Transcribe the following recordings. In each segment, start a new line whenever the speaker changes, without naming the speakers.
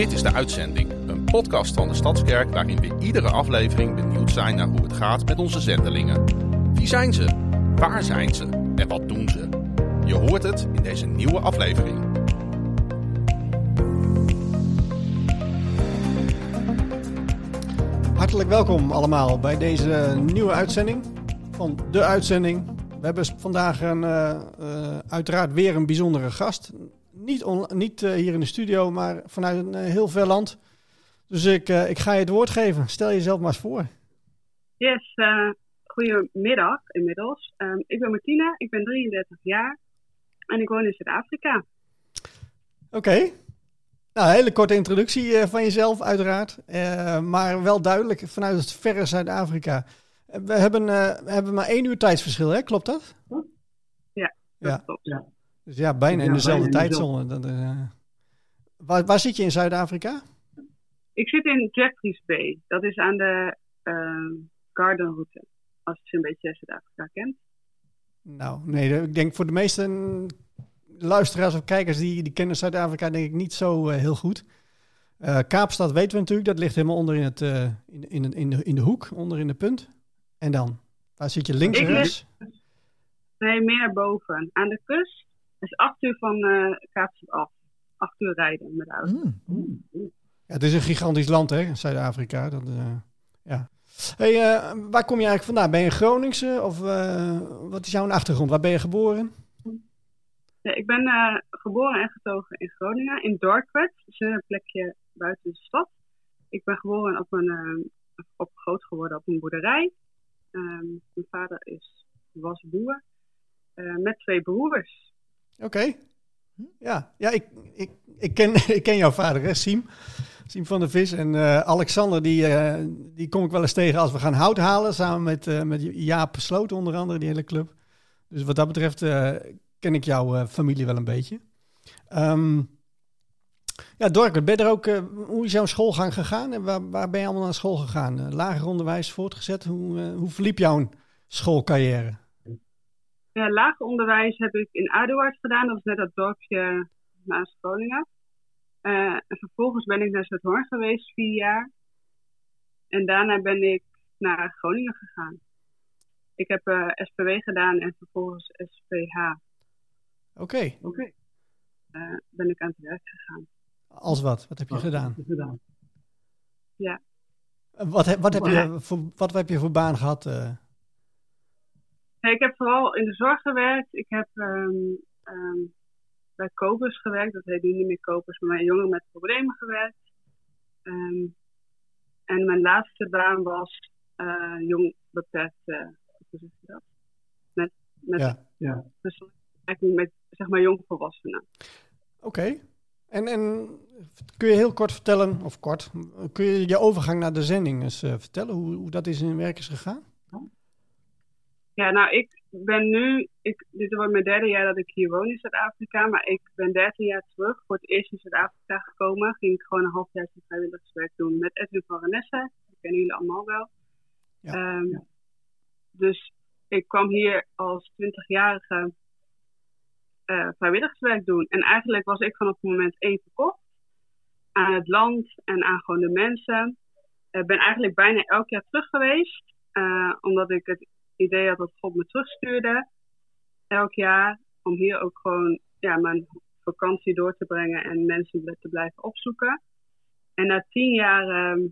Dit is de uitzending, een podcast van de Stadskerk waarin we iedere aflevering benieuwd zijn naar hoe het gaat met onze zendelingen. Wie zijn ze? Waar zijn ze? En wat doen ze? Je hoort het in deze nieuwe aflevering.
Hartelijk welkom allemaal bij deze nieuwe uitzending van de uitzending. We hebben vandaag een, uh, uh, uiteraard weer een bijzondere gast. Niet, on, niet uh, hier in de studio, maar vanuit een heel ver land. Dus ik, ik ga je het woord geven. Stel jezelf maar eens voor.
Yes, goedemiddag inmiddels. Um, ik ben Martina, ik ben 33 jaar en ik woon in Zuid-Afrika.
Oké. Okay. Nou, een hele korte introductie uh, van jezelf, uiteraard. Uh, maar wel duidelijk vanuit het verre Zuid-Afrika. We hebben, uh, we hebben maar één uur tijdsverschil, hè? Klopt dat?
Ja, dat ja. klopt. Ja.
Dus ja, bijna in dezelfde bijna tijdzone. Dat, waar, waar, zit je in Zuid-Afrika?
Ik zit in Jeffreys Bay. Dat is aan de Garden Route. Als je een beetje Zuid-Afrika kent.
Nou, nee, ik denk voor de meeste luisteraars of kijkers die, die kennen Zuid-Afrika denk ik niet zo uh, heel goed. Uh, Kaapstad weten we natuurlijk, dat ligt helemaal onder in, het, uh, in, in, in, de, in de hoek, onder in de punt. En dan, waar zit je links en rechts?
Nee, meer naar boven. Aan de kust is acht uur van Kaapstad af. Acht uur rijden met de auto. Mm, mm.
Ja, het is een gigantisch land, hè, Zuid-Afrika. Dat, ja. Hey, waar kom je eigenlijk vandaan? Ben je Groningse of wat is jouw achtergrond? Waar ben je geboren?
Ja, ik ben uh, geboren en getogen in Groningen, in Dorkwet. Dat is een plekje buiten de stad. Ik ben geboren op een, uh, op groot geworden op een boerderij. Um, mijn vader is, was boer. Uh, met twee broers.
Oké. Ja, ja ik, ik, ik, ken, ik ken jouw vader, hè, Siem. Siem van der Vis. En Alexander, die, die kom ik wel eens tegen als we gaan hout halen. Samen met, met Jaap Sloot onder andere, die hele club. Dus wat dat betreft ken ik jouw uh, familie wel een beetje. Um, ja, Dork, ben je er ook, uh, hoe is jouw schoolgang gegaan en waar, waar ben je allemaal naar school gegaan? Uh, lager onderwijs voortgezet, hoe, hoe verliep jouw schoolcarrière?
Ja, lager onderwijs heb ik in Aduard gedaan, dat is net dat dorpje naast Groningen. en vervolgens ben ik naar Zuidhoorn geweest, vier jaar. En daarna ben ik naar Groningen gegaan. Ik heb SPW gedaan en vervolgens SPH.
Oké. Okay.
okay. Uh, ben ik aan het werk gegaan.
Als wat? Wat heb je, gedaan?
gedaan? Ja.
Wat, wat, heb je voor, wat heb je voor baan gehad? Uh?
Nee, ik heb vooral in de zorg gewerkt. Ik heb um, um, bij Kopers gewerkt. Dat heet nu niet meer Kopers, maar bij jongeren met problemen gewerkt. Um, en mijn laatste baan was uh, jong beperkt, hoe zeg je dat? Met, met
ja, ja.
met zeg maar jongvolwassenen.
Oké. Okay. En, en kun je heel kort vertellen, of kort, kun je je overgang naar de zending eens uh, vertellen, hoe, hoe dat is in werk is gegaan?
Ja, nou, ik ben nu, ik, dit wordt mijn derde jaar dat ik hier woon in Zuid-Afrika, maar ik ben dertien jaar terug voor het eerst in Zuid-Afrika gekomen. Ging ik gewoon een half jaar vrijwilligerswerk doen met Edwin van Renesse. Dat kennen jullie allemaal wel. Ja, um, ja. Dus ik kwam hier als twintigjarige uh, vrijwilligerswerk doen. En eigenlijk was ik vanaf het moment één verkocht aan het land en aan gewoon de mensen. Ik ben eigenlijk bijna elk jaar terug geweest, uh, omdat ik het idee had dat God me terugstuurde. Elk jaar, om hier ook gewoon ja, mijn vakantie door te brengen en mensen te blijven opzoeken. En na tien jaar uh,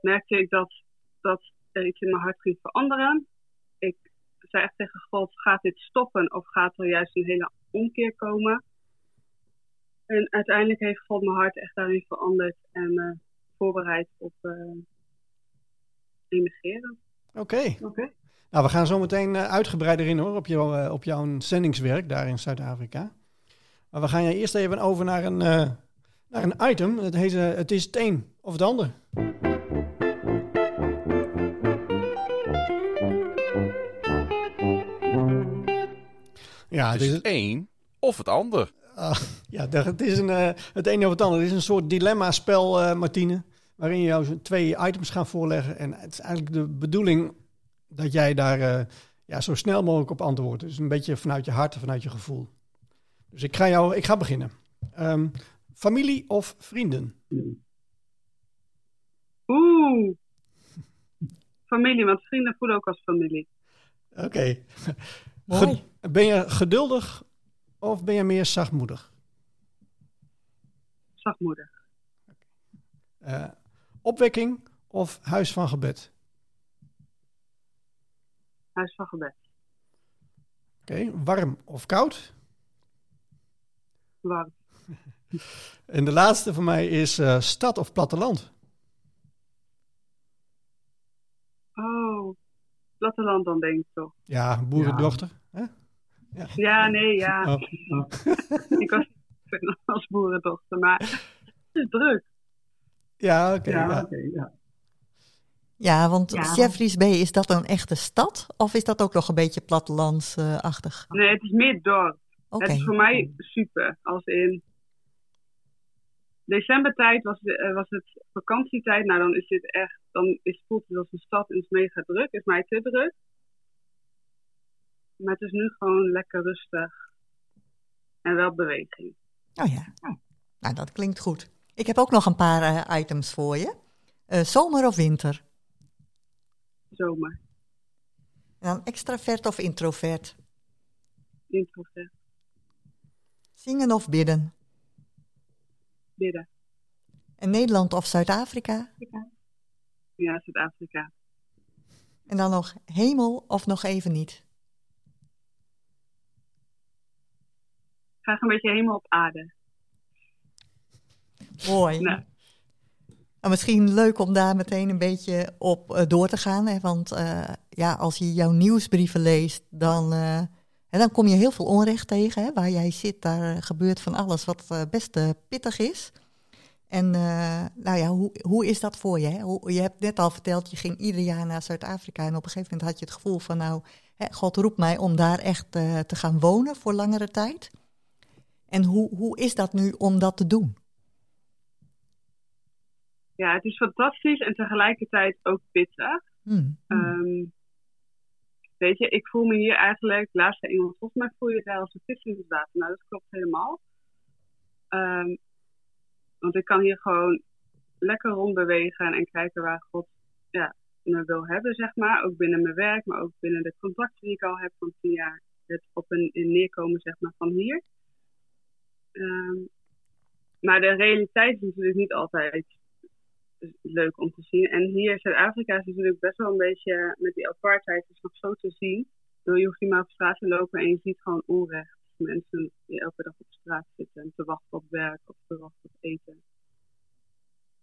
merkte ik dat, dat er iets in mijn hart ging veranderen. Ik zei echt tegen God, gaat dit stoppen of gaat er juist een hele omkeer komen. En uiteindelijk heeft God mijn hart echt daarin veranderd en uh, voorbereid op uh, emigreren.
Oké. Okay. Okay. Nou, we gaan zo meteen uh, uitgebreider in hoor, op, jou, op jouw zendingswerk daar in Zuid-Afrika. Maar we gaan je eerst even over naar een, naar een item. Het, heet, het is het een of het ander.
Ja, het is het een of het ander.
Uh, ja, het is een, het een of het ander. Het is een soort dilemma-spel, Martine. Waarin je jou twee items gaat voorleggen. En het is eigenlijk de bedoeling dat jij daar uh, ja, zo snel mogelijk op antwoordt. Dus een beetje vanuit je hart en vanuit je gevoel. Dus ik ga, jou, ik ga beginnen. Um, familie of vrienden?
Oeh. Familie, want vrienden voelen ook als familie.
Oké. Ben je geduldig of ben je meer zachtmoedig?
Zachtmoedig.
Eh, opwekking of huis van gebed?
Huis van gebed.
Oké. Warm of koud?
Warm.
En de laatste voor mij is eh, stad of platteland?
Oh. Platteland dan denk ik toch.
Ja, boerendochter. hè?
Ja, nee, ja.
Oh.
Ik was niet als boerendochter, maar het is druk.
Ja, oké. ja.
Ja, want
Ja.
Jeffreys Bay, is dat een echte stad? Of is dat ook nog een beetje plattelandsachtig?
Nee, het is meer dorp.
Oké.
Het is voor mij super. Als in decembertijd was, de- eh, was het vakantietijd. Nou, dan is dit echt, dan is, voelt het als een stad en is mega druk. Is mij te druk. Maar het is nu gewoon lekker rustig. En wel beweging.
Oh ja, nou dat klinkt goed. Ik heb ook nog een paar eh, items voor je. Eh, zomer of winter?
Zomer.
En dan extravert of introvert?
Introvert.
Zingen of bidden?
Bidden.
En Nederland of Zuid-Afrika?
Ja, Zuid-Afrika.
En dan nog hemel of nog even niet?
Graag een beetje helemaal op aarde.
Mooi.
Nou.
Nou, misschien leuk om daar meteen een beetje op eh, door te gaan. Hè? Want eh, ja, als je jouw nieuwsbrieven leest, dan, eh, dan kom je heel veel onrecht tegen. Hè? Waar jij zit, daar gebeurt van alles wat best pittig is. En nou ja, hoe, hoe is dat voor je? Hè? Je hebt net al verteld, je ging ieder jaar naar Zuid-Afrika. En op een gegeven moment had je het gevoel van, nou, hè, God roept mij om daar echt te gaan wonen voor langere tijd. En hoe, hoe is dat nu om dat te doen?
Ja, het is fantastisch en tegelijkertijd ook pittig.
Hmm.
Ehm, weet je, ik voel me hier eigenlijk, laatst zei iemand, volgens mij voel je daar als een vis in het water. Nou, dat klopt helemaal. Ehm, want ik kan hier gewoon lekker rondbewegen en kijken waar God ja, me wil hebben, zeg maar. Ook binnen mijn werk, maar ook binnen de contacten die ik al heb van tien jaar. Het op een neerkomen, zeg maar, van hier. Ehm, maar de realiteit is natuurlijk niet altijd leuk om te zien. En hier in Zuid-Afrika is het natuurlijk best wel een beetje met die apartheid is nog zo te zien. Je hoeft niet maar op straat te lopen en je ziet gewoon onrecht. Mensen die elke dag op straat zitten te wachten op werk of te wachten op eten.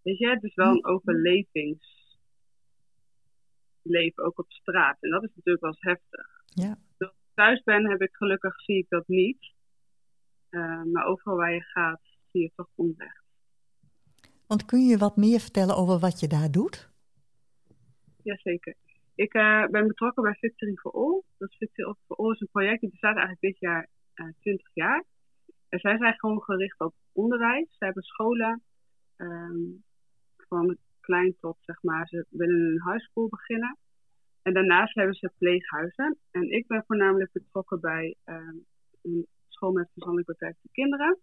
Weet je, het is wel een overlevingsleven ook op straat. En dat is natuurlijk wel eens heftig.
Ja.
Als ik thuis ben, heb ik gelukkig zie ik dat niet. Uh, maar overal waar je gaat, zie je toch onrecht.
Want kun je wat meer vertellen over wat je daar doet?
Jazeker. Ik uh, ben betrokken bij Victory for All. Dat is Victory for All is een project die bestaat eigenlijk dit jaar uh, 20 jaar. En zij zijn gewoon gericht op onderwijs. Zij hebben scholen um, van klein tot zeg maar, ze willen een school beginnen. En daarnaast hebben ze pleeghuizen. En ik ben voornamelijk betrokken bij um, een school met verstandelijk beperkte kinderen.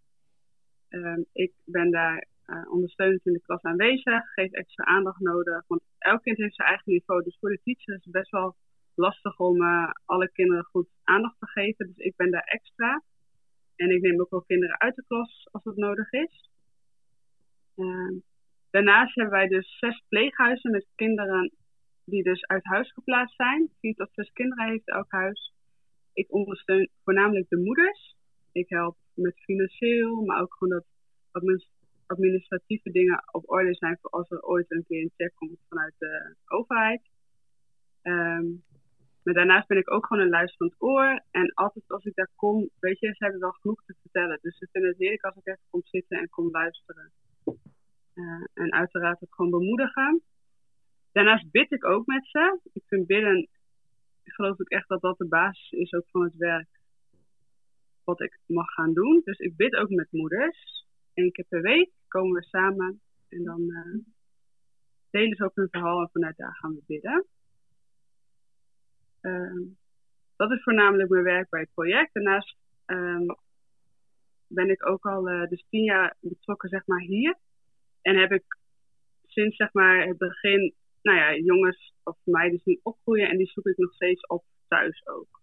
Um, ik ben daar ondersteunend in de klas aanwezig, geef extra aandacht nodig. Want elk kind heeft zijn eigen niveau. Dus voor de teacher is het best wel lastig om uh, alle kinderen goed aandacht te geven. Dus ik ben daar extra. En ik neem ook wel kinderen uit de klas als dat nodig is. Uh, daarnaast hebben wij dus zes pleeghuizen met kinderen die dus uit huis geplaatst zijn. Vier tot zes kinderen heeft elk huis. Ik ondersteun voornamelijk de moeders. Ik help met financieel, maar ook gewoon dat administratieve dingen op orde zijn voor als er ooit een keer een check komt vanuit de overheid. Um, maar daarnaast ben ik ook gewoon een luisterend oor. En altijd als ik daar kom, weet je, ze hebben wel genoeg te vertellen. Dus ze vinden het heerlijk als ik even kom zitten en kom luisteren. Uh, en uiteraard ook gewoon bemoedigen. Daarnaast bid ik ook met ze. Ik vind bidden, ik geloof ik echt dat dat de basis is ook van het werk. Wat ik mag gaan doen. Dus ik bid ook met moeders. Eén keer per week komen we samen. En dan uh, delen ze ook hun verhaal en vanuit daar gaan we bidden. Uh, dat is voornamelijk mijn werk bij het project. Daarnaast um, ben ik ook al uh, dus tien jaar betrokken zeg maar hier. En heb ik sinds zeg maar het begin, nou ja, jongens of meiden zien opgroeien. En die zoek ik nog steeds op thuis ook.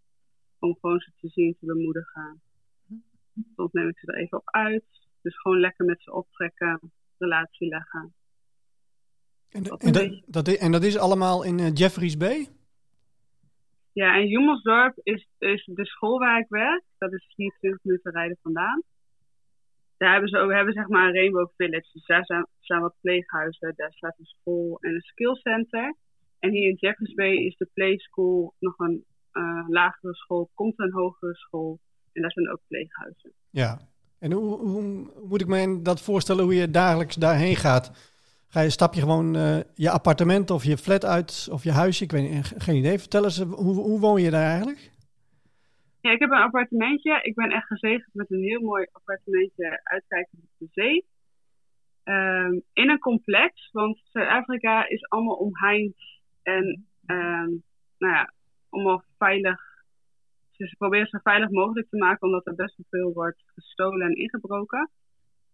Om gewoon ze te zien, te bemoedigen. Soms neem ik ze er even op uit. Dus gewoon lekker met ze optrekken, relatie leggen.
En, dat, en, dat, dat, en dat is allemaal in uh, Jeffreys Bay?
Ja, en Jongelsdorp is, is de school waar ik werk. Dat is 24 minuten rijden vandaan. Daar hebben ze ook, hebben zeg maar een Rainbow Village. Dus daar zijn, zijn wat pleeghuizen, daar staat een school en een skillcenter. En hier in Jeffreys Bay is de playschool nog een uh, lagere school, komt een hogere school. En daar zijn ook pleeghuizen.
Ja, en hoe, hoe, moet ik me dat voorstellen hoe je dagelijks daarheen gaat? Ga je, stap je gewoon uh, je appartement of je flat uit of je huisje? Ik weet niet, geen idee. Vertel eens, hoe, hoe woon je daar eigenlijk?
Ja, ik heb een appartementje. Ik ben echt gezegend met een heel mooi appartementje uitkijkend op de zee. Um, in een complex, want Zuid-Afrika is allemaal omheind en um, nou ja, allemaal veilig. Dus ze proberen het zo veilig mogelijk te maken, omdat er best wel veel wordt gestolen en ingebroken.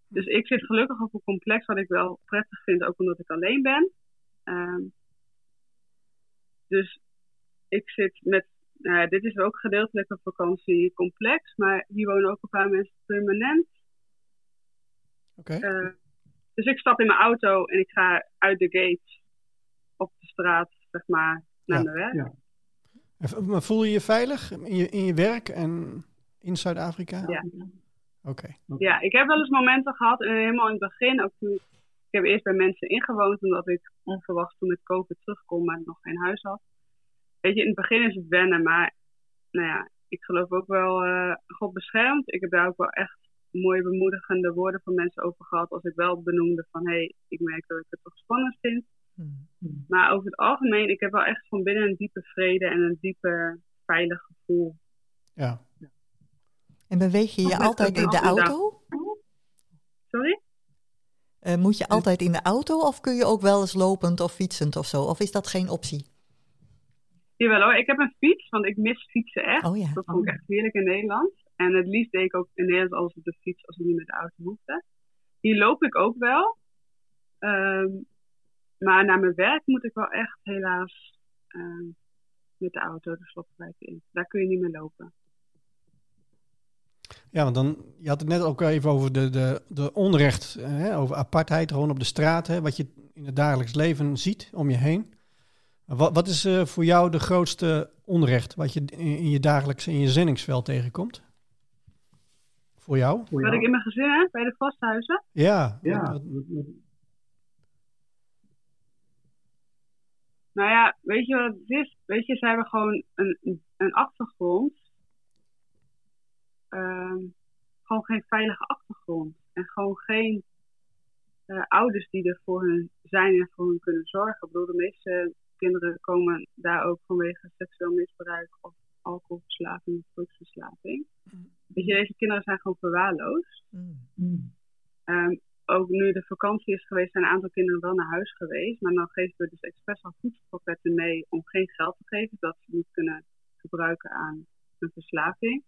Dus ik zit gelukkig op een complex wat ik wel prettig vind, ook omdat ik alleen ben. Um, dus ik zit met, nou dit is ook gedeeltelijk een vakantiecomplex, maar hier wonen ook een paar mensen permanent.
Oké. Okay. Uh,
dus ik stap in mijn auto en ik ga uit de gate op de straat, zeg maar, naar ja, mijn werk. Ja.
Maar voel je je veilig in je, in je werk en in Zuid-Afrika?
Ja.
Oké.
Ja, ik heb wel eens momenten gehad, en helemaal in het begin, ook toen, ik heb eerst bij mensen ingewoond, omdat ik onverwacht toen met COVID terugkom en nog geen huis had. Weet je, in het begin is het wennen, maar nou ja, ik geloof ook wel, uh, God beschermt. Ik heb daar ook wel echt mooie bemoedigende woorden van mensen over gehad, als ik wel benoemde van, hé, hey, ik merk dat ik het toch spannend vind. Hmm. Maar over het algemeen, ik heb wel echt van binnen een diepe vrede en een diepe veilig gevoel.
Ja.
En beweeg je je altijd in de auto?
Sorry?
Uh, moet je altijd in de auto of kun je ook wel eens lopend of fietsend of zo? Of is dat geen optie?
Jawel hoor, ik heb een fiets, want ik mis fietsen echt.
Oh ja.
Dat vond ik echt heerlijk in Nederland. En het liefst deed ik ook in Nederland alles op de fiets als ik niet met de auto hoefde. Hier loop ik ook wel. Um, maar naar mijn werk moet ik wel echt helaas uh, met de auto de slotwijk in. Daar kun je niet meer lopen.
Ja, want dan, je had het net ook even over de, de, de onrecht, hè, over apartheid, gewoon op de straat, hè, wat je in het dagelijks leven ziet om je heen. Wat, wat is uh, voor jou de grootste onrecht wat je in, in je dagelijks, in je zendingsveld tegenkomt? Voor jou?
Wat ik in mijn gezin heb, bij de vasthuizen?
Ja.
ja. Wat, Nou ja, weet je wat het is? Weet je, ze hebben gewoon een, een achtergrond. Uh, gewoon geen veilige achtergrond. En gewoon geen uh, ouders die er voor hun zijn en voor hun kunnen zorgen. Ik bedoel, de meeste kinderen komen daar ook vanwege seksueel misbruik of alcoholverslaving of drugsverslaving. Mm. Weet je, deze kinderen zijn gewoon verwaarloosd. Mm. Um, ook nu de vakantie is geweest, zijn een aantal kinderen wel naar huis geweest. Maar dan geven we dus expres al voedselpakketten mee om geen geld te geven, dat ze niet kunnen gebruiken aan een verslaving.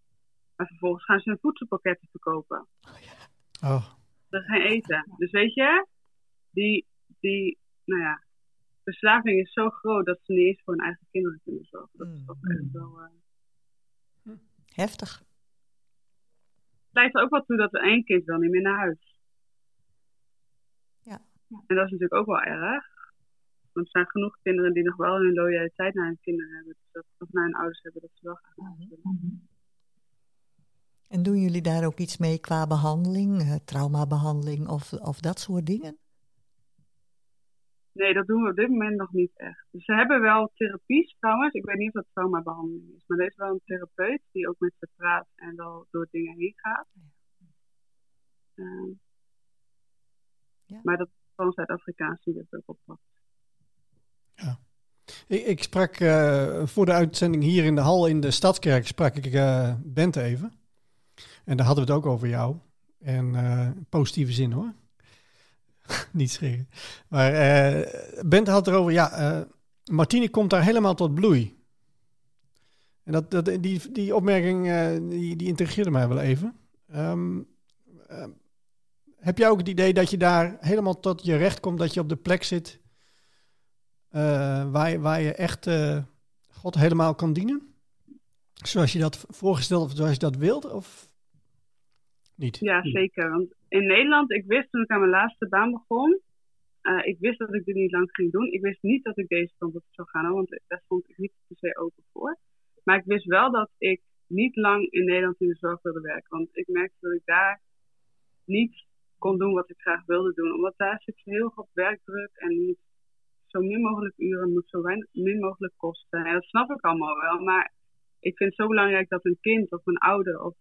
Maar vervolgens gaan ze hun voedselpakketten verkopen.
Oh, ja. oh.
Dat is geen eten. Dus weet je, die, die, nou ja, verslaving is zo groot dat ze niet eens voor hun eigen kinderen kunnen zorgen. Dat is toch echt mm. wel... Uh...
Heftig.
Het leidt er ook wel toe dat er één kind wel niet meer naar huis. En dat is natuurlijk ook wel erg. Want er zijn genoeg kinderen die nog wel hun loyaliteit naar hun kinderen hebben. Dus dat, of naar hun ouders hebben, dat ze wel graag naar willen.
En doen jullie daar ook iets mee qua behandeling, uh, traumabehandeling of, of dat soort dingen?
Nee, dat doen we op dit moment nog niet echt. Dus ze hebben wel therapies trouwens. Ik weet niet of dat traumabehandeling is. Maar er is wel een therapeut die ook met ze praat en wel door dingen heen gaat. Uh, ja. Maar dat van Zuid-Afrikaanse jeugd oppakt.
Ja. Ik, ik sprak uh, voor de uitzending hier in de hal in de Stadskerk, sprak ik uh, Bente even. En daar hadden we het ook over jou. En uh, positieve zin hoor. Niet schrikken. Maar Bente had erover, ja, Martine komt daar helemaal tot bloei. En dat, dat, die, die opmerking, die, die integreerde mij wel even. Um, heb jij ook het idee dat je daar helemaal tot je recht komt, dat je op de plek zit uh, waar, waar je echt uh, God helemaal kan dienen? Zoals je dat voorgesteld of zoals je dat wilt? Of niet?
Ja, zeker. Want in Nederland, ik wist toen ik aan mijn laatste baan begon, uh, ik wist dat ik dit niet lang ging doen. Ik wist niet dat ik deze kant op zou gaan, want daar stond ik niet per se open voor. Maar ik wist wel dat ik niet lang in Nederland in de zorg wilde werken. Want ik merkte dat ik daar niet kon doen wat ik graag wilde doen. Omdat daar zit heel veel werkdruk en niet zo min mogelijk uren moet zo min mogelijk kosten. En dat snap ik allemaal wel. Maar ik vind het zo belangrijk dat een kind of een ouder of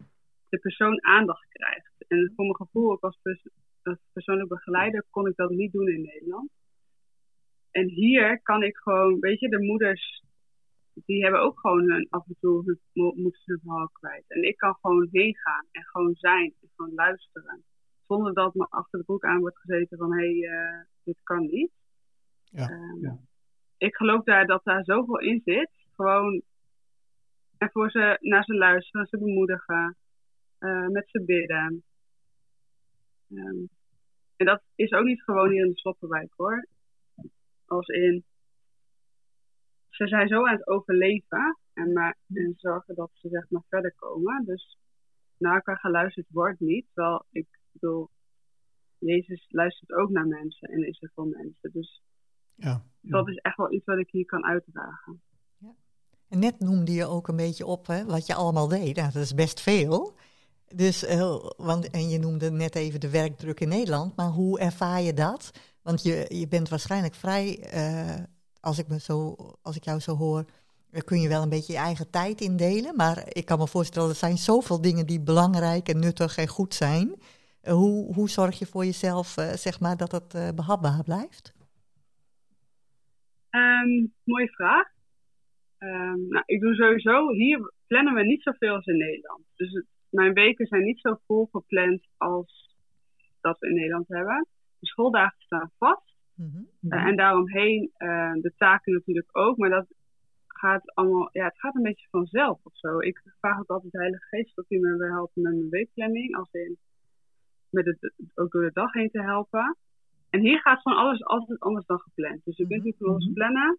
de persoon aandacht krijgt. En voor mijn gevoel, ook als, als persoonlijk begeleider, kon ik dat niet doen in Nederland. En hier kan ik gewoon, weet je, de moeders, die hebben ook gewoon hun, af en toe hun, moeten hun verhaal kwijt. En ik kan gewoon heen gaan en gewoon zijn en gewoon luisteren. Zonder dat me achter de broek aan wordt gezeten van, hé, hey, uh, dit kan niet. Ja, um, ja. Ik geloof daar dat daar zoveel in zit. Gewoon en voor ze naar ze luisteren, ze bemoedigen, uh, met ze bidden. Um, en dat is ook niet gewoon hier in de Sloppenwijk hoor. Als in, ze zijn zo aan het overleven en, maar, en zorgen dat ze zeg maar verder komen. Dus naar elkaar geluisterd wordt niet. Terwijl ik bedoel, Jezus luistert ook naar mensen en is er voor mensen. Dus ja, ja. dat is echt wel iets wat ik hier kan uitdragen.
En net noemde je ook een beetje op hè, wat je allemaal deed. Nou, dat is best veel. Dus, uh, want, en je noemde net even de werkdruk in Nederland, maar hoe ervaar je dat? Want je, je bent waarschijnlijk vrij, uh, als, ik me zo, als ik jou zo hoor, kun je wel een beetje je eigen tijd indelen. Maar ik kan me voorstellen, er zijn zoveel dingen die belangrijk en nuttig en goed zijn. Uh, hoe, hoe zorg je voor jezelf, zeg maar, dat het behapbaar blijft?
Um, mooie vraag. Um, nou, ik doe sowieso, hier plannen we niet zoveel als in Nederland. Dus het, mijn weken zijn niet zo vol gepland als dat we in Nederland hebben. De schooldagen staan vast. Mm -hmm. uh, en daaromheen uh, de taken natuurlijk ook. Maar dat gaat allemaal, ja, het gaat een beetje vanzelf of zo. Ik vraag ook altijd de Heilige Geest of hij me wil helpen met mijn weekplanning. Als in met het ook door de dag heen te helpen. En hier gaat gewoon alles altijd anders dan gepland. Dus je kunt niet voor ons plannen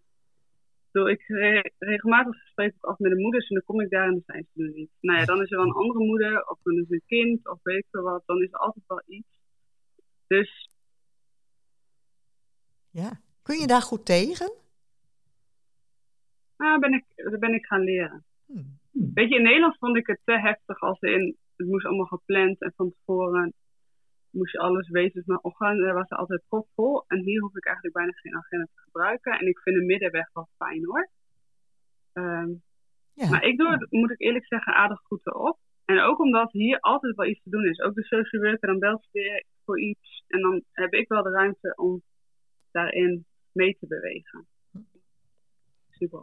bedoel, ik re regelmatig spreek ik af met de moeders en dan kom ik daar en dan zijn ze er niet. Nou ja, dan is er wel een andere moeder, of dan is een kind, of weet ik wat. Dan is er altijd wel iets. Dus.
Ja, kun je daar goed tegen?
Nou, ben ik, dat ben ik gaan leren. Hmm. Weet je, in Nederland vond ik het te heftig als in, het moest allemaal gepland en van tevoren moest je alles weten. Dus mijn ochtend was er altijd propvol. En hier hoef ik eigenlijk bijna geen agenda te gebruiken. En ik vind de middenweg wel fijn hoor. Um, ja. Maar ik doe het, moet ik eerlijk zeggen, aardig goed erop. En ook omdat hier altijd wel iets te doen is. Ook de social worker, dan belt ze weer voor iets. En dan heb ik wel de ruimte om daarin mee te bewegen. Super.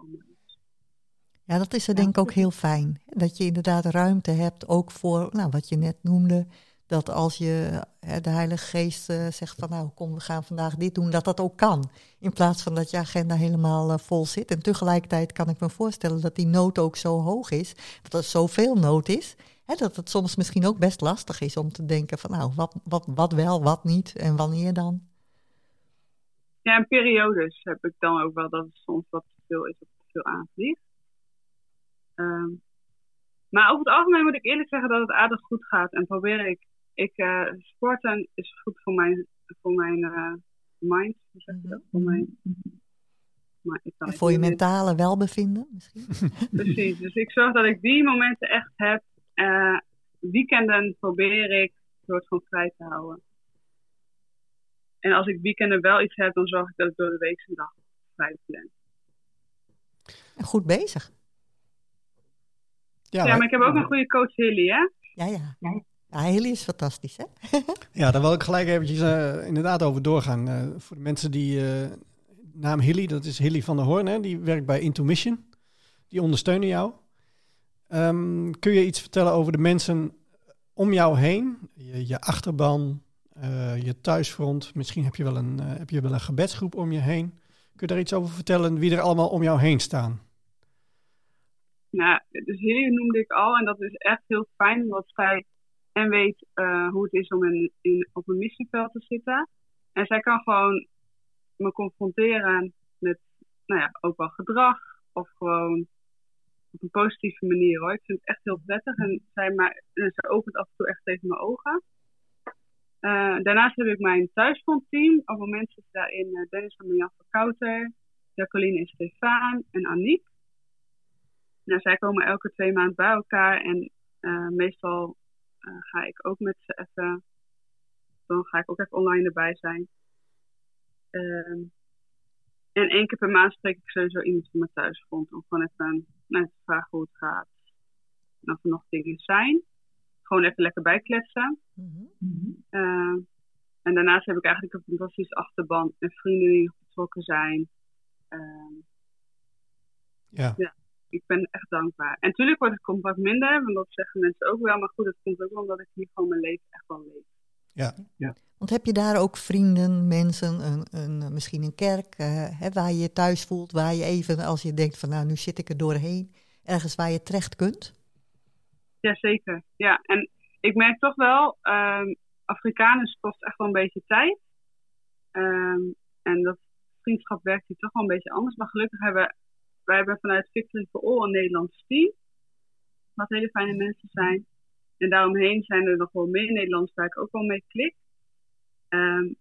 Ja, dat is er denk ik ook heel fijn. Dat je inderdaad ruimte hebt, ook voor nou, wat je net noemde, dat als je hè, de Heilige Geest uh, zegt van nou kom we gaan vandaag dit doen, dat dat ook kan. In plaats van dat je agenda helemaal uh, vol zit. En tegelijkertijd kan ik me voorstellen dat die nood ook zo hoog is, dat er zoveel nood is, hè, dat het soms misschien ook best lastig is om te denken van nou wat, wat, wat wel, wat niet en wanneer dan.
Ja, in periodes heb ik dan ook wel dat het soms wat te veel is of te veel aanvliegt. Um, maar over het algemeen moet ik eerlijk zeggen dat het aardig goed gaat. En probeer ik ik, uh, sporten is goed voor mijn, voor mijn uh, mind. Hoe zeg je dat? Voor, mijn,
maar ik kan voor je mentale welbevinden misschien?
Precies, dus ik zorg dat ik die momenten echt heb. Uh, weekenden probeer ik soort van vrij te houden. En als ik weekenden wel iets heb, dan zorg ik dat ik door de week een dag vrij plan.
Goed bezig.
Ja, ja maar ik heb ook een goede coach Hilly, hè?
Ja, ja. ja. Ja, Hilly is fantastisch, hè?
ja, daar wil ik gelijk eventjes uh, inderdaad over doorgaan. Uh, voor de mensen die... Uh, naam Hilly, dat is Hilly van der Hoorn, hè? Die werkt bij Intuition. Die ondersteunen jou. Um, kun je iets vertellen over de mensen om jou heen? Je, je achterban, je thuisfront. Misschien heb je, wel een, heb je wel een gebedsgroep om je heen. Kun je daar iets over vertellen wie er allemaal om jou heen staan?
Nou, dus Hilly noemde ik al. En dat is echt heel fijn, omdat zij en weet uh, hoe het is om in, op een missieveld te zitten. En zij kan gewoon me confronteren met, nou ja, ook wel gedrag of gewoon op een positieve manier hoor. Ik vind het echt heel prettig en zij, maar, en opent af en toe echt tegen mijn ogen. Uh, daarnaast heb ik mijn thuisfrontteam. Op het moment zitten daarin uh, Dennis en Jan van Kouter, Jacqueline en Stefan en Aniek. Nou, zij komen elke twee maanden bij elkaar en meestal ga ik ook met ze even, dan ga ik ook even online erbij zijn. Ehm, en één keer per maand spreek ik sowieso iemand van mijn thuisfront om gewoon even nou, te vragen hoe het gaat. En of er nog dingen zijn. Gewoon even lekker bijkletsen. Mm -hmm. en daarnaast heb ik eigenlijk een fantastische achterban en vrienden die betrokken zijn. Uh, ja. ja. Ik ben echt dankbaar. En natuurlijk wordt het contact minder, want dat zeggen mensen ook wel. Maar goed, het komt ook wel omdat ik hier gewoon mijn leven echt wel leef.
Ja, ja.
Want heb je daar ook vrienden, mensen, een, een, misschien een kerk, uh, hè, waar je je thuis voelt, waar je even, als je denkt van nou, nu zit ik er doorheen, ergens waar je terecht kunt?
Jazeker, ja. En ik merk toch wel, um, Afrikaners kost echt wel een beetje tijd. Um, en dat vriendschap werkt hier toch wel een beetje anders. Maar gelukkig hebben wij hebben vanuit Victory for All een Nederlands team. Wat hele fijne mensen zijn. En daaromheen zijn er nog wel meer Nederlands waar ik ook wel mee klik. Um,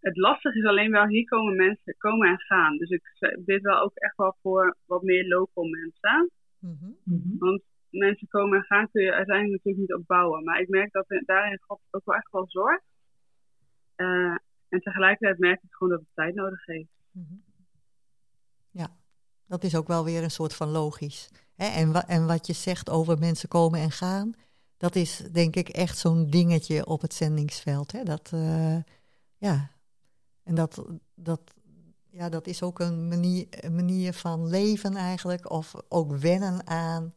het lastige is alleen wel, hier komen mensen komen en gaan. Dus ik bid wel ook echt wel voor wat meer local mensen. Mm -hmm. Want mensen komen en gaan kun je uiteindelijk natuurlijk niet opbouwen. Maar ik merk dat er, daarin God ook wel echt wel zorgt. Uh, en tegelijkertijd merk ik gewoon dat het tijd nodig heeft. Mm -hmm.
Ja, dat is ook wel weer een soort van logisch. Hè? En, en wat je zegt over mensen komen en gaan, dat is denk ik echt zo'n dingetje op het zendingsveld. Hè? Dat, uh, ja, en dat, dat, ja, dat is ook een manier, manier van leven eigenlijk, of ook wennen aan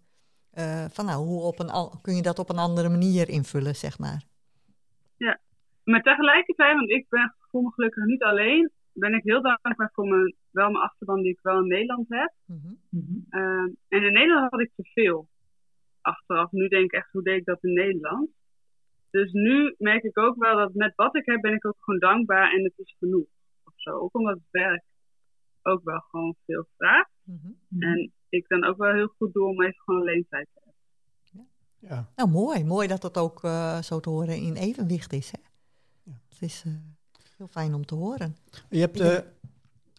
uh, van nou, hoe op een, kun je dat op een andere manier invullen, zeg maar.
Ja, maar tegelijkertijd, want ik ben, voel me gelukkig niet alleen, ben ik heel dankbaar voor mijn, wel mijn achterban die ik wel in Nederland heb. Mm -hmm. uh, en in Nederland had ik te veel achteraf. Nu denk ik echt, hoe deed ik dat in Nederland? Dus nu merk ik ook wel dat met wat ik heb, ben ik ook gewoon dankbaar en het is genoeg. Of zo. Ook omdat het werk ook wel gewoon veel vraagt. Mm -hmm. En ik dan ook wel heel goed doe om even gewoon alleen tijd te hebben.
Ja. Nou, mooi. Mooi dat dat ook uh, zo te horen in evenwicht is. Hè? Ja. Het is uh, heel fijn om te horen.
Je hebt, uh,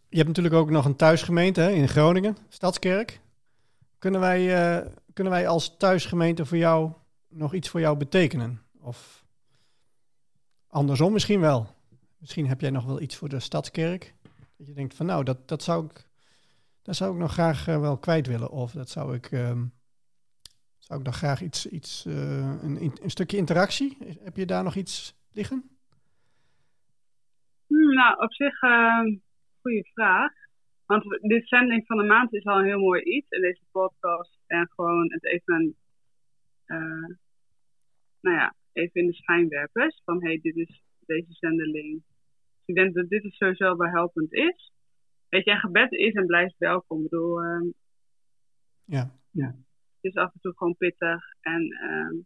je hebt natuurlijk ook nog een thuisgemeente hè, in Groningen, Stadskerk. Kunnen wij, kunnen wij als thuisgemeente voor jou nog iets voor jou betekenen? Of andersom misschien wel. Misschien heb jij nog wel iets voor de Stadskerk. Dat je denkt van nou, dat, dat zou ik dat zou ik nog graag uh, wel kwijt willen. Of dat zou ik, um, zou ik dan graag iets, iets uh, een, een, stukje interactie. Heb je daar nog iets liggen?
Nou, op zich, uh, goede vraag. Want dit zending van de maand is al een heel mooi iets. En deze podcast en gewoon het even, uh, nou ja, even in de schijnwerpers. Van hey, dit is deze zendeling. Dus ik denk dat dit is sowieso wel helpend is. Weet je, een gebed is en blijft welkom. Ik bedoel, uh, ja. ja. Het is af en toe gewoon pittig. En uh,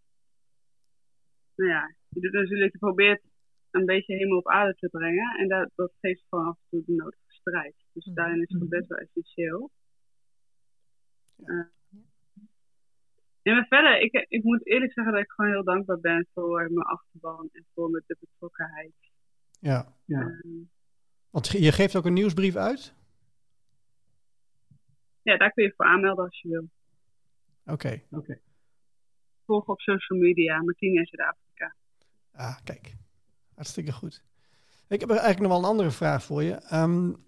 nou ja, je doet natuurlijk, je probeert een beetje hemel op aarde te brengen. En dat, dat geeft gewoon af en toe de nodige strijd. Dus mm -hmm. daarin is gebed wel essentieel. Uh, en maar verder, ik, ik moet eerlijk zeggen dat ik gewoon heel dankbaar ben voor mijn achterban en voor mijn de betrokkenheid.
Ja, ja. Uh, want je geeft ook een nieuwsbrief uit?
Ja, daar kun je voor aanmelden als je wil.
Oké. Okay.
Okay. Volg op social media, Martine in Zuid-Afrika.
Ah, kijk. Hartstikke goed. Ik heb eigenlijk nog wel een andere vraag voor je. Um,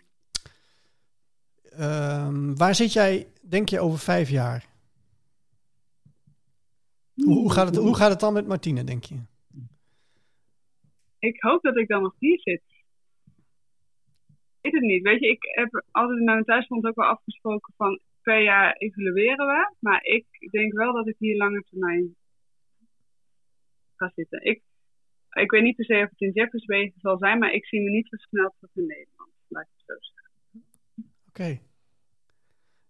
um, waar zit jij, denk je, over vijf jaar? Hoe, gaat het, hoe gaat het dan met Martine, denk je?
Ik hoop dat ik dan nog hier zit weet het niet. Weet je, ik heb altijd met mijn thuisbond ook wel afgesproken van per jaar evalueren we. Maar ik denk wel dat ik hier lange termijn ga zitten. Ik, ik weet niet per se of het in Jefferswegen zal zijn, maar ik zie me niet versneld terug in Nederland. Laat ik het zo zeggen.
Oké.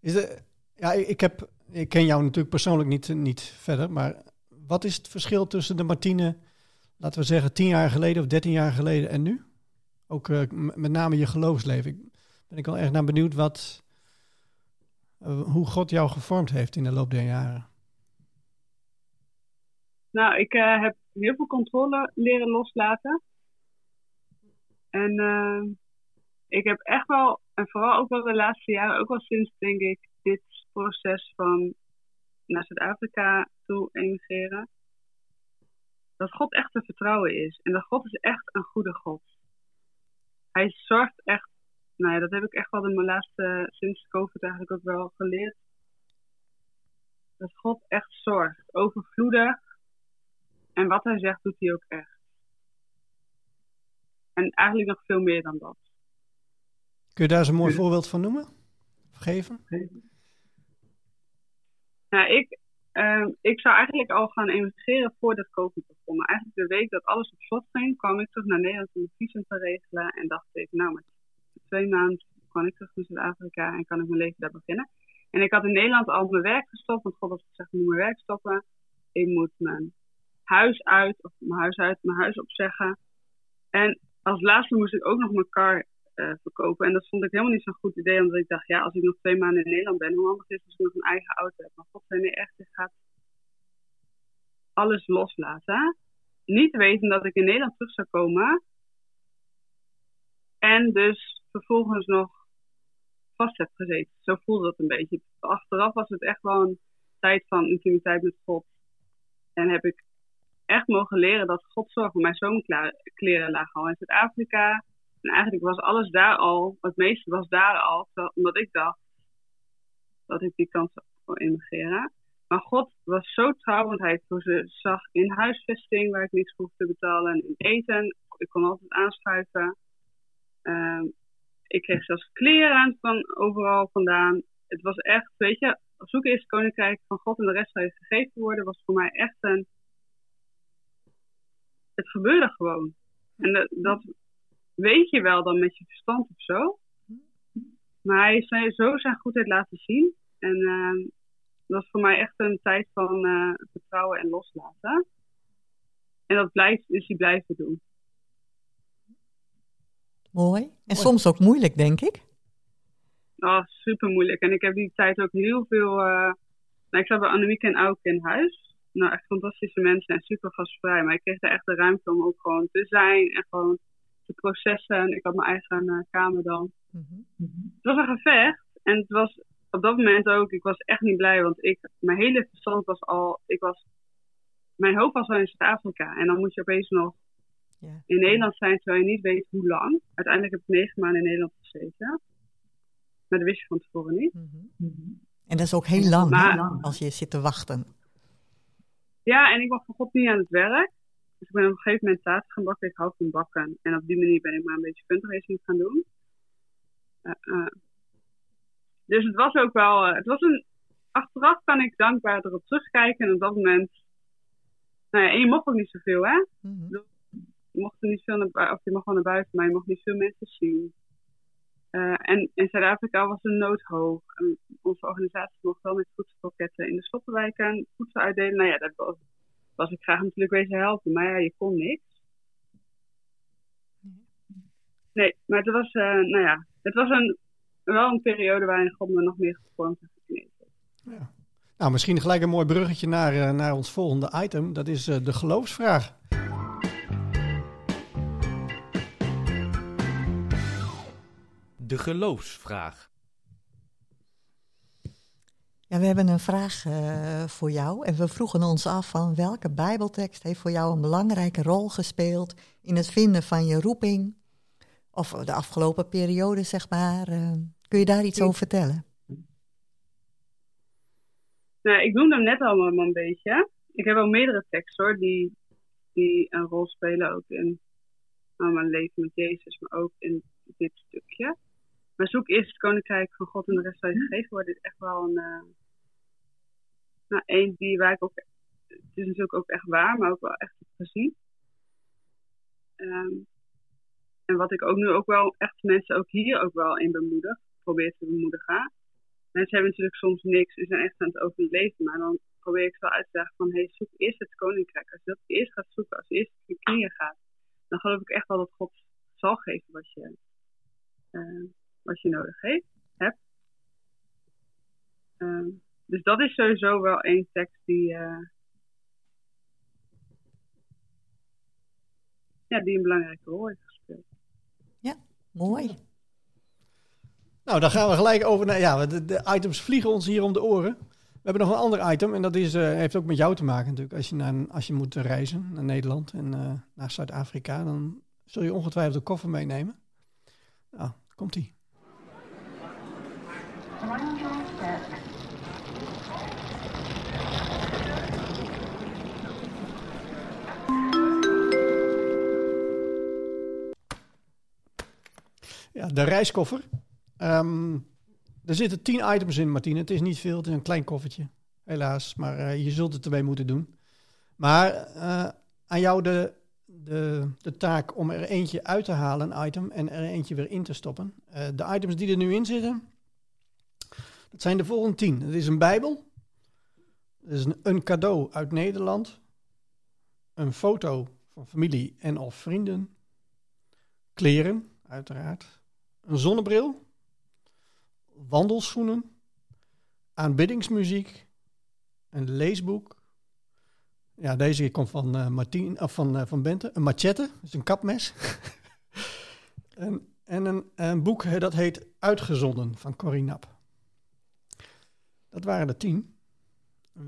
Okay. ja, ik, heb, ik ken jou natuurlijk persoonlijk niet, niet verder, maar wat is het verschil tussen de Martine, laten we zeggen, tien jaar geleden of dertien jaar geleden en nu? Ook uh, met name je geloofsleven. Ik ben ik wel erg naar benieuwd wat, uh, hoe God jou gevormd heeft in de loop der jaren.
Nou, ik uh, heb heel veel controle leren loslaten. En ik heb echt wel, en vooral ook wel de laatste jaren, ook wel sinds denk ik dit proces van naar Zuid-Afrika toe emigreren, dat God echt te vertrouwen is. En dat God is echt een goede God. Hij zorgt echt, nou ja, dat heb ik echt wel mijn laatste, sinds COVID eigenlijk ook wel geleerd. Dat God echt zorgt, overvloedig. En wat hij zegt, doet hij ook echt. En eigenlijk nog veel meer dan dat.
Kun je daar eens een mooi voorbeeld van noemen? Geven?
Nou, ik, uh, ik zou eigenlijk al gaan emigreren voordat COVID begon. Maar eigenlijk de week dat alles op slot ging, kwam ik terug naar Nederland om een visum te regelen. En dacht ik, nou, met twee maanden kan ik terug naar Zuid-Afrika en kan ik mijn leven daar beginnen. En ik had in Nederland al mijn werk gestopt, want God had gezegd, ik moet mijn werk stoppen. Ik moet mijn huis uit, of mijn huis uit, mijn huis opzeggen. En als laatste moest ik ook nog mijn car uh, verkopen. En dat vond ik helemaal niet zo'n goed idee, omdat ik dacht, ja, als ik nog twee maanden in Nederland ben, hoe handig is het als ik nog een eigen auto heb. Maar God nee, echt, je gaat alles loslaten. Niet weten dat ik in Nederland terug zou komen. En dus vervolgens nog vast heb gezeten. Zo voelde dat een beetje. Achteraf was het echt wel een tijd van intimiteit met God. En heb ik echt mogen leren dat God zorgt voor mijn zomerkleren lagen al in Zuid-Afrika. En eigenlijk was alles daar al, het meeste was daar al, omdat ik dacht dat ik die kans zou immigreren. Maar God was zo trouw, want hij zag in huisvesting waar ik niets hoefde te betalen en in eten. Ik kon altijd aanschuiven. Uh, ik kreeg zelfs kleren van overal vandaan. Het was echt, weet je, zoeken is het koninkrijk van God en de rest zou je gegeven worden, was voor mij echt een. Het gebeurde gewoon. En dat, dat weet je wel dan met je verstand of zo. Maar hij is zo zijn goedheid laten zien. En uh, dat was voor mij echt een tijd van uh, vertrouwen en loslaten. En dat blijft, is hij blijven doen.
Mooi. En soms ook moeilijk, denk ik.
Oh, super moeilijk. En ik heb die tijd ook heel veel. Uh, nou, ik zat bij Annemieke en Auke in huis. Nou, echt fantastische mensen en super gastvrij. Maar ik kreeg daar echt de ruimte om ook gewoon te zijn en gewoon te processen. Ik had mijn eigen uh, kamer dan. Mm -hmm. Het was een gevecht. En het was op dat moment ook, ik was echt niet blij. Want ik, mijn hele verstand was al, ik was, mijn hoofd was al in Zuid-Afrika. En dan moet je opeens nog yeah. in Nederland zijn terwijl je niet weet hoe lang. Uiteindelijk heb ik negen maanden in Nederland gezeten. Maar dat wist je van tevoren niet. Mm
-hmm. En dat is ook heel lang, maar, als je zit te wachten.
Ja, en ik was van God niet aan het werk. Dus ik ben op een gegeven moment taart gaan bakken. Ik hou van bakken. En op die manier ben ik maar een beetje fundraising gaan doen. Uh, uh. Dus het was ook wel... Uh, het was een... Achteraf kan ik dankbaar erop terugkijken. En op dat moment... Nou ja, en je mocht ook niet zoveel, hè? Mm -hmm. Je mocht er niet veel naar, of je mag wel naar buiten, maar je mocht niet veel mensen zien. Uh, en in Zuid-Afrika was de nood hoog. Onze organisatie mocht wel met voedselpakketten in de sloppenwijken voedsel uitdelen. Nou ja, dat was, ik graag natuurlijk wezen helpen, maar ja, je kon niks. Nee, maar het was, uh, nou ja, het was een, wel een periode waarin God me nog meer gevormd gekneed.
Ja. Nou, misschien gelijk een mooi bruggetje naar, uh, naar ons volgende item. Dat is de geloofsvraag.
De geloofsvraag.
Ja, we hebben een vraag uh, voor jou en we vroegen ons af van welke Bijbeltekst heeft voor jou een belangrijke rol gespeeld in het vinden van je roeping of de afgelopen periode, zeg maar. Uh, kun je daar iets over vertellen?
Nou, ik noemde hem net al een beetje. Ik heb wel meerdere teksten hoor, die, die een rol spelen ook in nou, mijn leven met Jezus, maar ook in dit stukje. Maar zoek eerst het koninkrijk van God en de rest zal je gegeven worden. is echt wel een. Uh, nou, één die waar ik ook. Het is natuurlijk ook echt waar, maar ook wel echt gezien. Um, en wat ik ook nu ook wel echt mensen ook hier ook wel in bemoedig, probeer te bemoedigen. Mensen hebben natuurlijk soms niks en zijn echt aan het overleven, maar dan probeer ik zo uit te leggen van, hey, zoek eerst het koninkrijk. Als je dat eerst gaat zoeken, als je eerst op je knieën gaat, dan geloof ik echt wel dat God zal geven wat je, uh, wat je nodig heeft, hebt. Uh, dus dat is sowieso wel één tekst die, uh, ja, die een belangrijke rol heeft gespeeld.
Ja, mooi.
Nou, dan gaan we gelijk over naar. Ja, de, de, items vliegen ons hier om de oren. We hebben nog een ander item en dat is, uh, heeft ook met jou te maken natuurlijk. Als je, naar, als je moet reizen naar Nederland en uh, naar Zuid-Afrika, dan zul je ongetwijfeld een koffer meenemen. Nou, komt Ja, de reiskoffer. Um, er zitten tien items in, Martine. Het is niet veel, het is een klein koffertje. Helaas, maar uh, je zult het ermee moeten doen. Maar uh, aan jou de, de, de taak om er eentje uit te halen, een item, en er eentje weer in te stoppen. Uh, de items die er nu in zitten, dat zijn de volgende tien. Het is een bijbel. Het is een, cadeau uit Nederland. Een foto van familie en of vrienden. Kleren, uiteraard. Een zonnebril. Wandelschoenen. Aanbiddingsmuziek. Een leesboek. Ja, deze komt van, uh, Martien, of van, uh, van Bente. Een machette, dus een kapmes. en en een, een, boek dat heet Uitgezonden van Corrie Nap. Dat waren de tien.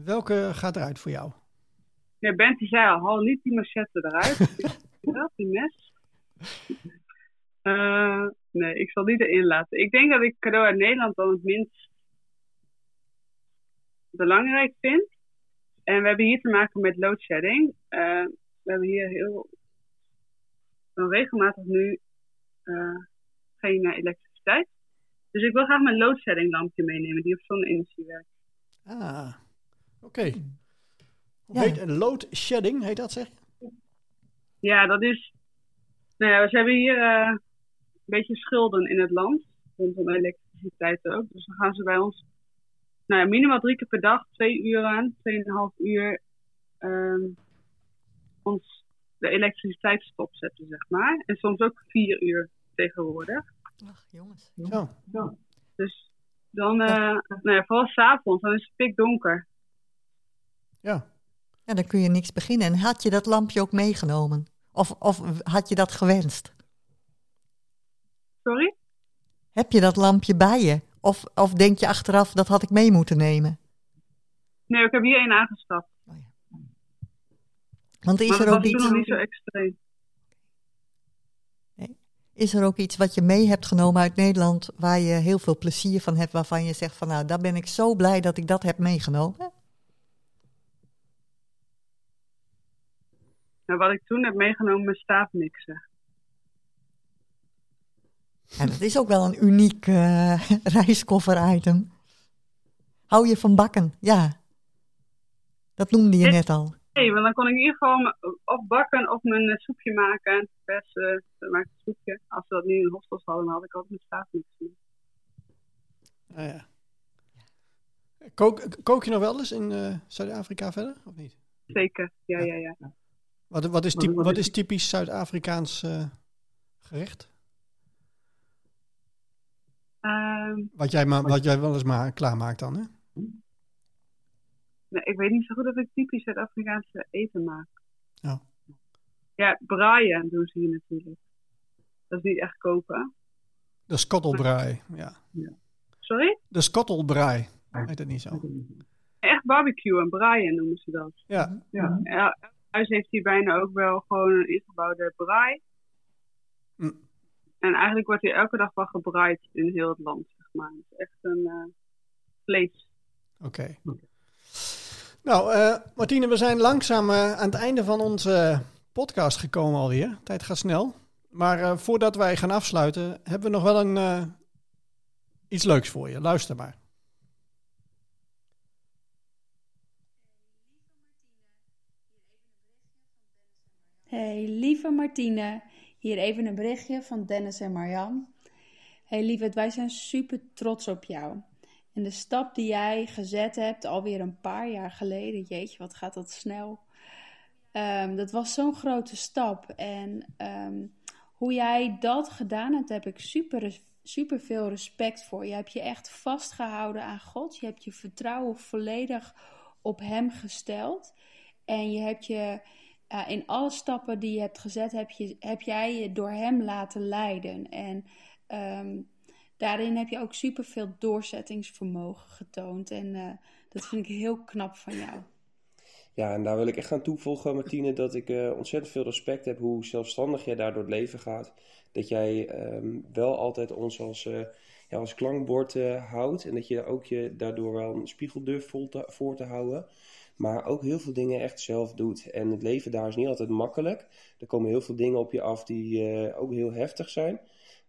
Welke gaat eruit voor jou?
Ja, Bente zei al, haal niet die machette eruit. die mes. Uh, nee, ik zal die erin laten. Ik denk dat ik cadeau uit Nederland dan het minst belangrijk vind. En we hebben hier te maken met load shedding. Uh, we hebben hier heel regelmatig nu uh, geen elektriciteit. Dus ik wil graag mijn load shedding lampje meenemen die op zonne-energie werkt.
Ah, oké. Okay. Hoe ja. heet een load shedding, heet dat zeg je?
Ja, dat is... Nou ja, we hebben hier uh, een beetje schulden in het land. Rondom elektriciteit ook. Dus dan gaan ze bij ons nou ja, minimaal drie keer per dag, twee uur aan, tweeënhalf uur, um, ons de elektriciteit stopzetten, zeg maar. En soms ook vier uur tegenwoordig.
Ach, jongens.
Ja.
ja. Dus dan, uh, nou ja, vooral s'avonds, dan is het pikdonker.
Ja.
Ja, dan kun je niks beginnen. En had je dat lampje ook meegenomen? Of, of had je dat gewenst?
Sorry?
Heb je dat lampje bij je? Of, of denk je achteraf, dat had ik mee moeten nemen?
Nee, ik heb hier één aangeschaft.
Oh ja. Want is
maar
er
dat
ook iets...
niet zo extreem.
Is er ook iets wat je mee hebt genomen uit Nederland... waar je heel veel plezier van hebt, waarvan je zegt van... nou, daar ben ik zo blij dat ik dat heb meegenomen?
Nou, wat ik toen heb meegenomen, mijn staafmixer.
En dat is ook wel een uniek uh, reiskoffer-item. Hou je van bakken? Ja. Dat noemde je net al.
Nee, want dan kon ik in ieder geval of bakken of mijn soepje maken. Versen, uh, maak een soepje. Als we dat nu in hostels hadden, dan had ik altijd mijn staafmixer.
Ah, ja. Kook, kook je nog wel eens in uh, Zuid-Afrika verder, of niet?
Zeker, ja, ja, ja. ja.
Wat, wat, is, typ, wat is typisch Zuid-Afrikaans uh, gerecht?
Um,
wat, jij maar, wat jij wel eens maar klaarmaakt dan, hè?
Nee, ik weet niet zo goed of ik typisch Zuid-Afrikaanse eten maak.
Ja.
Ja, braaien doen ze hier natuurlijk. Dat is niet echt kopen.
De skottelbraai, ja.
ja. Sorry?
De skottelbraai, heet het niet zo?
Echt barbecue en braaien noemen ze dat.
Ja.
ja. ja huis heeft hier bijna ook wel gewoon een ingebouwde braai.
Hm.
En eigenlijk wordt hier elke dag wel gebraaid in heel het land, zeg maar. Het is echt een uh, vlees.
Oké. Okay. Nou, uh, Martine, we zijn langzaam uh, aan het einde van onze podcast gekomen alweer. Tijd gaat snel. Maar voordat wij gaan afsluiten, hebben we nog wel een, iets leuks voor je. Luister maar.
Hey, lieve Martine. Hier even een berichtje van Dennis en Marjan. Hey lieverd, wij zijn super trots op jou. En de stap die jij gezet hebt, alweer een paar jaar geleden, jeetje, wat gaat dat snel. Ehm, dat was zo'n grote stap. En ehm, hoe jij dat gedaan hebt, heb ik super, super veel respect voor. Je hebt je echt vastgehouden aan God. Je hebt je vertrouwen volledig op Hem gesteld. En je hebt je in alle stappen die je hebt gezet, heb, je, heb jij je door Hem laten leiden. En ehm, daarin heb je ook super veel doorzettingsvermogen getoond. En uh, dat vind ik heel knap van jou.
Ja, en daar wil ik echt aan toevoegen, Martine, dat ik uh, ontzettend veel respect heb hoe zelfstandig jij daar door het leven gaat. Dat jij um, wel altijd ons als, uh, ja, als klankbord houdt en dat je ook je daardoor wel een spiegel durft voor te houden. Maar ook heel veel dingen echt zelf doet. En het leven daar is niet altijd makkelijk. Er komen heel veel dingen op je af die ook heel heftig zijn.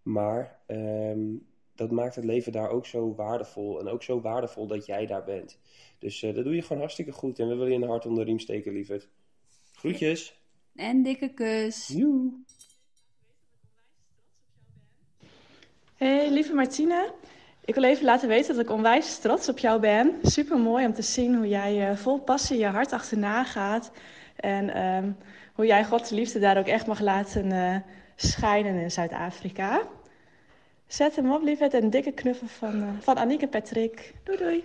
Maar um, dat maakt het leven daar ook zo waardevol. En ook zo waardevol dat jij daar bent. Dus uh, dat doe je gewoon hartstikke goed. En we willen je een hart onder de riem steken, lieverd. Groetjes.
En dikke kus.
Joe.
Hey, lieve Martine. Ik wil even laten weten dat ik onwijs trots op jou ben. Super mooi om te zien hoe jij uh, vol passie je hart achterna gaat. En um, hoe jij Gods liefde daar ook echt mag laten uh, schijnen in Zuid-Afrika. Zet hem op, liefheid. Een dikke knuffel van, uh, van Annieke en Patrick. Doei doei.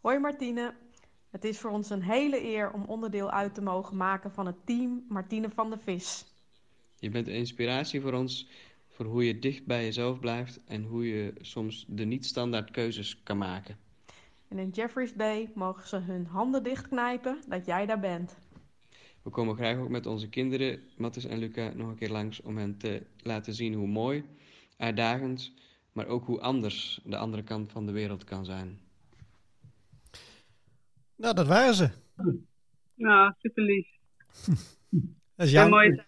Hoi Martine. Het is voor ons een hele eer om onderdeel uit te mogen maken van het team Martine van de Vis.
Je bent een inspiratie voor ons voor hoe je dicht bij jezelf blijft en hoe je soms de niet-standaard keuzes kan maken.
En in Jeffreys Bay mogen ze hun handen dichtknijpen dat jij daar bent.
We komen graag ook met onze kinderen, Mattis en Luca, nog een keer langs om hen te laten zien hoe mooi, uitdagend, maar ook hoe anders de andere kant van de wereld kan zijn.
Nou, dat waren ze.
Nou, super lief.
dat, is jouw,
mooie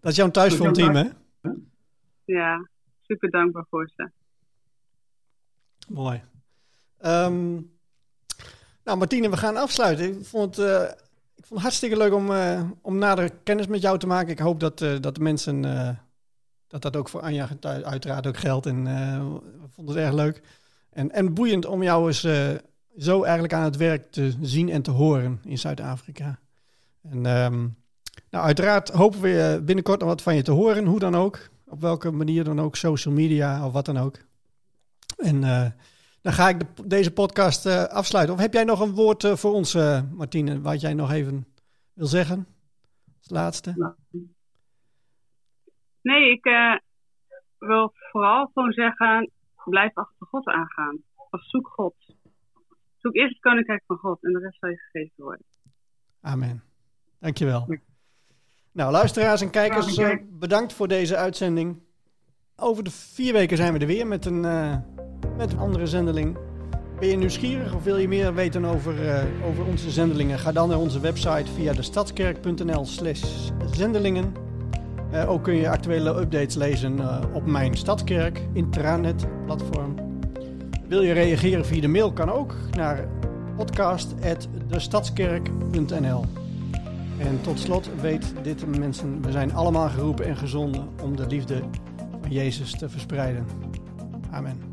dat is jouw thuisfrontteam, hè?
Ja, super dankbaar voor ze.
Mooi. Um, nou, Martine, we gaan afsluiten. Ik vond het, uh, ik vond het hartstikke leuk om, uh, om nader kennis met jou te maken. Ik hoop dat, uh, dat de mensen, dat dat ook voor Anja uiteraard ook geldt. En we vonden het erg leuk. En, en boeiend om jou eens zo eigenlijk aan het werk te zien en te horen in Zuid-Afrika. En um, nou, uiteraard hopen we binnenkort nog wat van je te horen, hoe dan ook. Op welke manier dan ook, social media of wat dan ook. En dan ga ik de, deze podcast uh, afsluiten. Of heb jij nog een woord uh, voor ons, Martine, wat jij nog even wil zeggen? Als laatste.
Nee, ik wil vooral gewoon zeggen, blijf achter God aangaan. Of zoek God. Zoek eerst het koninkrijk van God en de rest zal je gegeven worden.
Amen. Dankjewel. Ja. Nou, luisteraars en kijkers, uh, bedankt voor deze uitzending. Over de vier weken zijn we er weer met een, uh, met een andere zendeling. Ben je nieuwsgierig of wil je meer weten over, uh, over onze zendelingen? Ga dan naar onze website via de stadskerk.nl slash zendelingen. ook kun je actuele updates lezen op mijn Stadskerk intranet platform. Wil je reageren via de mail kan ook naar podcast.destadskerk.nl En tot slot weet dit mensen, we zijn allemaal geroepen en gezonden om de liefde van Jezus te verspreiden. Amen.